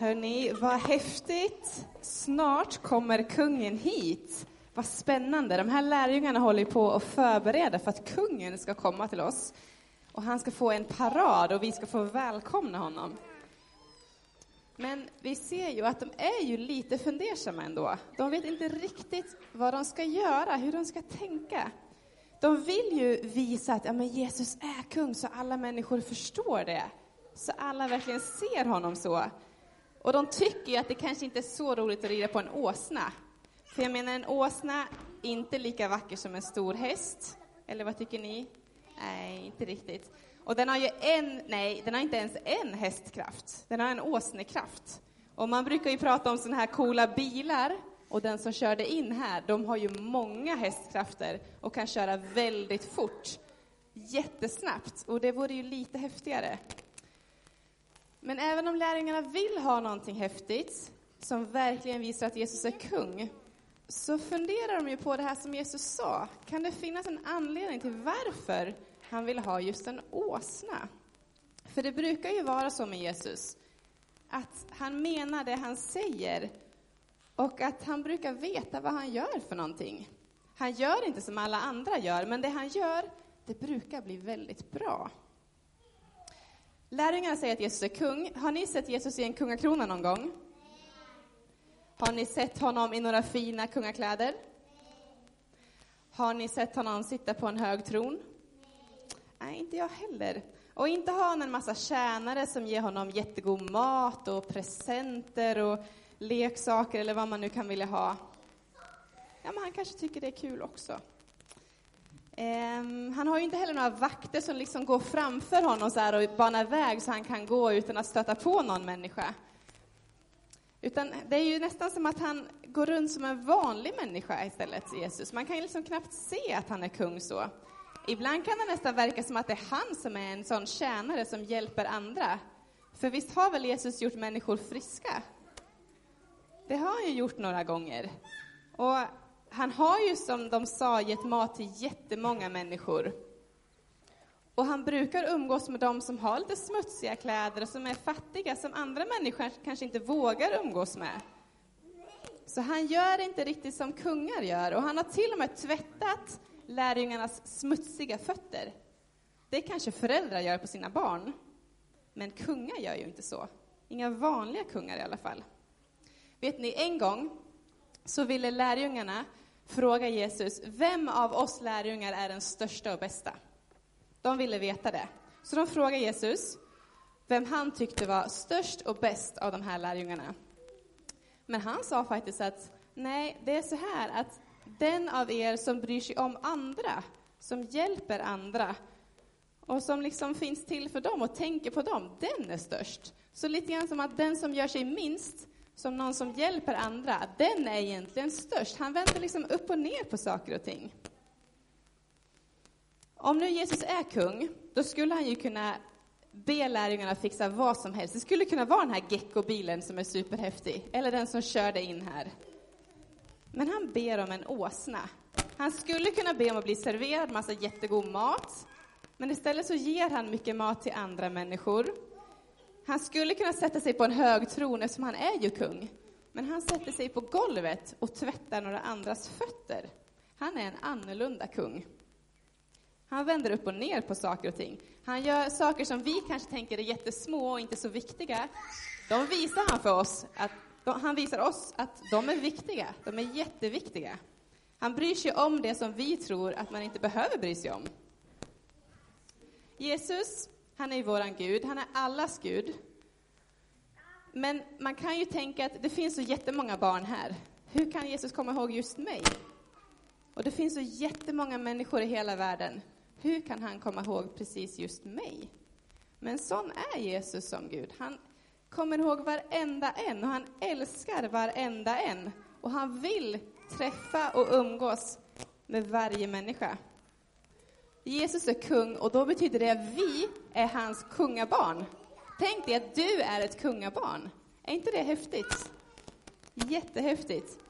Hörni, vad häftigt! Snart kommer kungen hit. Vad spännande. De här lärjungarna håller på att förbereda för att kungen ska komma till oss. Och han ska få en parad och vi ska få välkomna honom. Men vi ser ju att de är ju lite fundersamma ändå. De vet inte riktigt vad de ska göra, hur de ska tänka. De vill ju visa att ja, men Jesus är kung så alla människor förstår det. Så alla verkligen ser honom så. Och de tycker ju att det kanske inte är så roligt att rida på en åsna. För jag menar, en åsna är inte lika vacker som en stor häst. Eller vad tycker ni? Nej, inte riktigt. Och den har ju en, nej, den har inte ens en hästkraft. Den har en åsnekraft. Och man brukar ju prata om sådana här coola bilar. Och den som körde in här, de har ju många hästkrafter och kan köra väldigt fort. Jättesnabbt. Och det vore ju lite häftigare. Men även om lärjungarna vill ha någonting häftigt, som verkligen visar att Jesus är kung, så funderar de ju på det här som Jesus sa. Kan det finnas en anledning till varför han vill ha just en åsna? För det brukar ju vara så med Jesus, att han menar det han säger och att han brukar veta vad han gör för någonting. Han gör inte som alla andra gör, men det han gör, det brukar bli väldigt bra. Lärjungarna säger att Jesus är kung. Har ni sett Jesus i en kungakrona någon gång? Har ni sett honom i några fina kungakläder? Har ni sett honom sitta på en hög tron? Nej, inte jag heller. Och inte har han en massa tjänare som ger honom jättegod mat och presenter och leksaker eller vad man nu kan vilja ha. Ja, men han kanske tycker det är kul också. Um, han har ju inte heller några vakter som liksom går framför honom så och banar väg så han kan gå utan att stöta på någon människa. Utan det är ju nästan som att han går runt som en vanlig människa istället, Jesus. Man kan ju liksom knappt se att han är kung så. Ibland kan det nästan verka som att det är han som är en sån tjänare som hjälper andra. För visst har väl Jesus gjort människor friska? Det har han ju gjort några gånger. Och han har ju som de sa gett mat till jättemånga människor. Och han brukar umgås med dem som har lite smutsiga kläder och som är fattiga, som andra människor kanske inte vågar umgås med. Så han gör inte riktigt som kungar gör, och han har till och med tvättat lärjungarnas smutsiga fötter. Det kanske föräldrar gör på sina barn, men kungar gör ju inte så. Inga vanliga kungar i alla fall. Vet ni, en gång så ville lärjungarna fråga Jesus, vem av oss lärjungar är den största och bästa? De ville veta det. Så de frågade Jesus vem han tyckte var störst och bäst av de här lärjungarna. Men han sa faktiskt att nej, det är så här att den av er som bryr sig om andra, som hjälper andra och som liksom finns till för dem och tänker på dem, den är störst. Så lite grann som att den som gör sig minst, som någon som hjälper andra, den är egentligen störst. Han vänder liksom upp och ner på saker och ting. Om nu Jesus är kung, då skulle han ju kunna be lärjungarna fixa vad som helst. Det skulle kunna vara den här geckobilen som är superhäftig, eller den som körde in här. Men han ber om en åsna. Han skulle kunna be om att bli serverad massa jättegod mat, men istället så ger han mycket mat till andra människor. Han skulle kunna sätta sig på en hög tron eftersom han är ju kung. Men han sätter sig på golvet och tvättar några andras fötter. Han är en annorlunda kung. Han vänder upp och ner på saker och ting. Han gör saker som vi kanske tänker är jättesmå och inte så viktiga. De visar han för oss att de, han visar oss att de är viktiga. De är jätteviktiga. Han bryr sig om det som vi tror att man inte behöver bry sig om. Jesus, han är ju våran Gud. Han är allas Gud. Men man kan ju tänka att det finns så jättemånga barn här. Hur kan Jesus komma ihåg just mig? Och det finns så jättemånga människor i hela världen. Hur kan han komma ihåg precis just mig? Men sån är Jesus som Gud. Han kommer ihåg varenda en och han älskar varenda en. Och han vill träffa och umgås med varje människa. Jesus är kung och då betyder det att vi är hans kungabarn. Tänk dig att du är ett kungabarn. Är inte det häftigt? Jättehäftigt.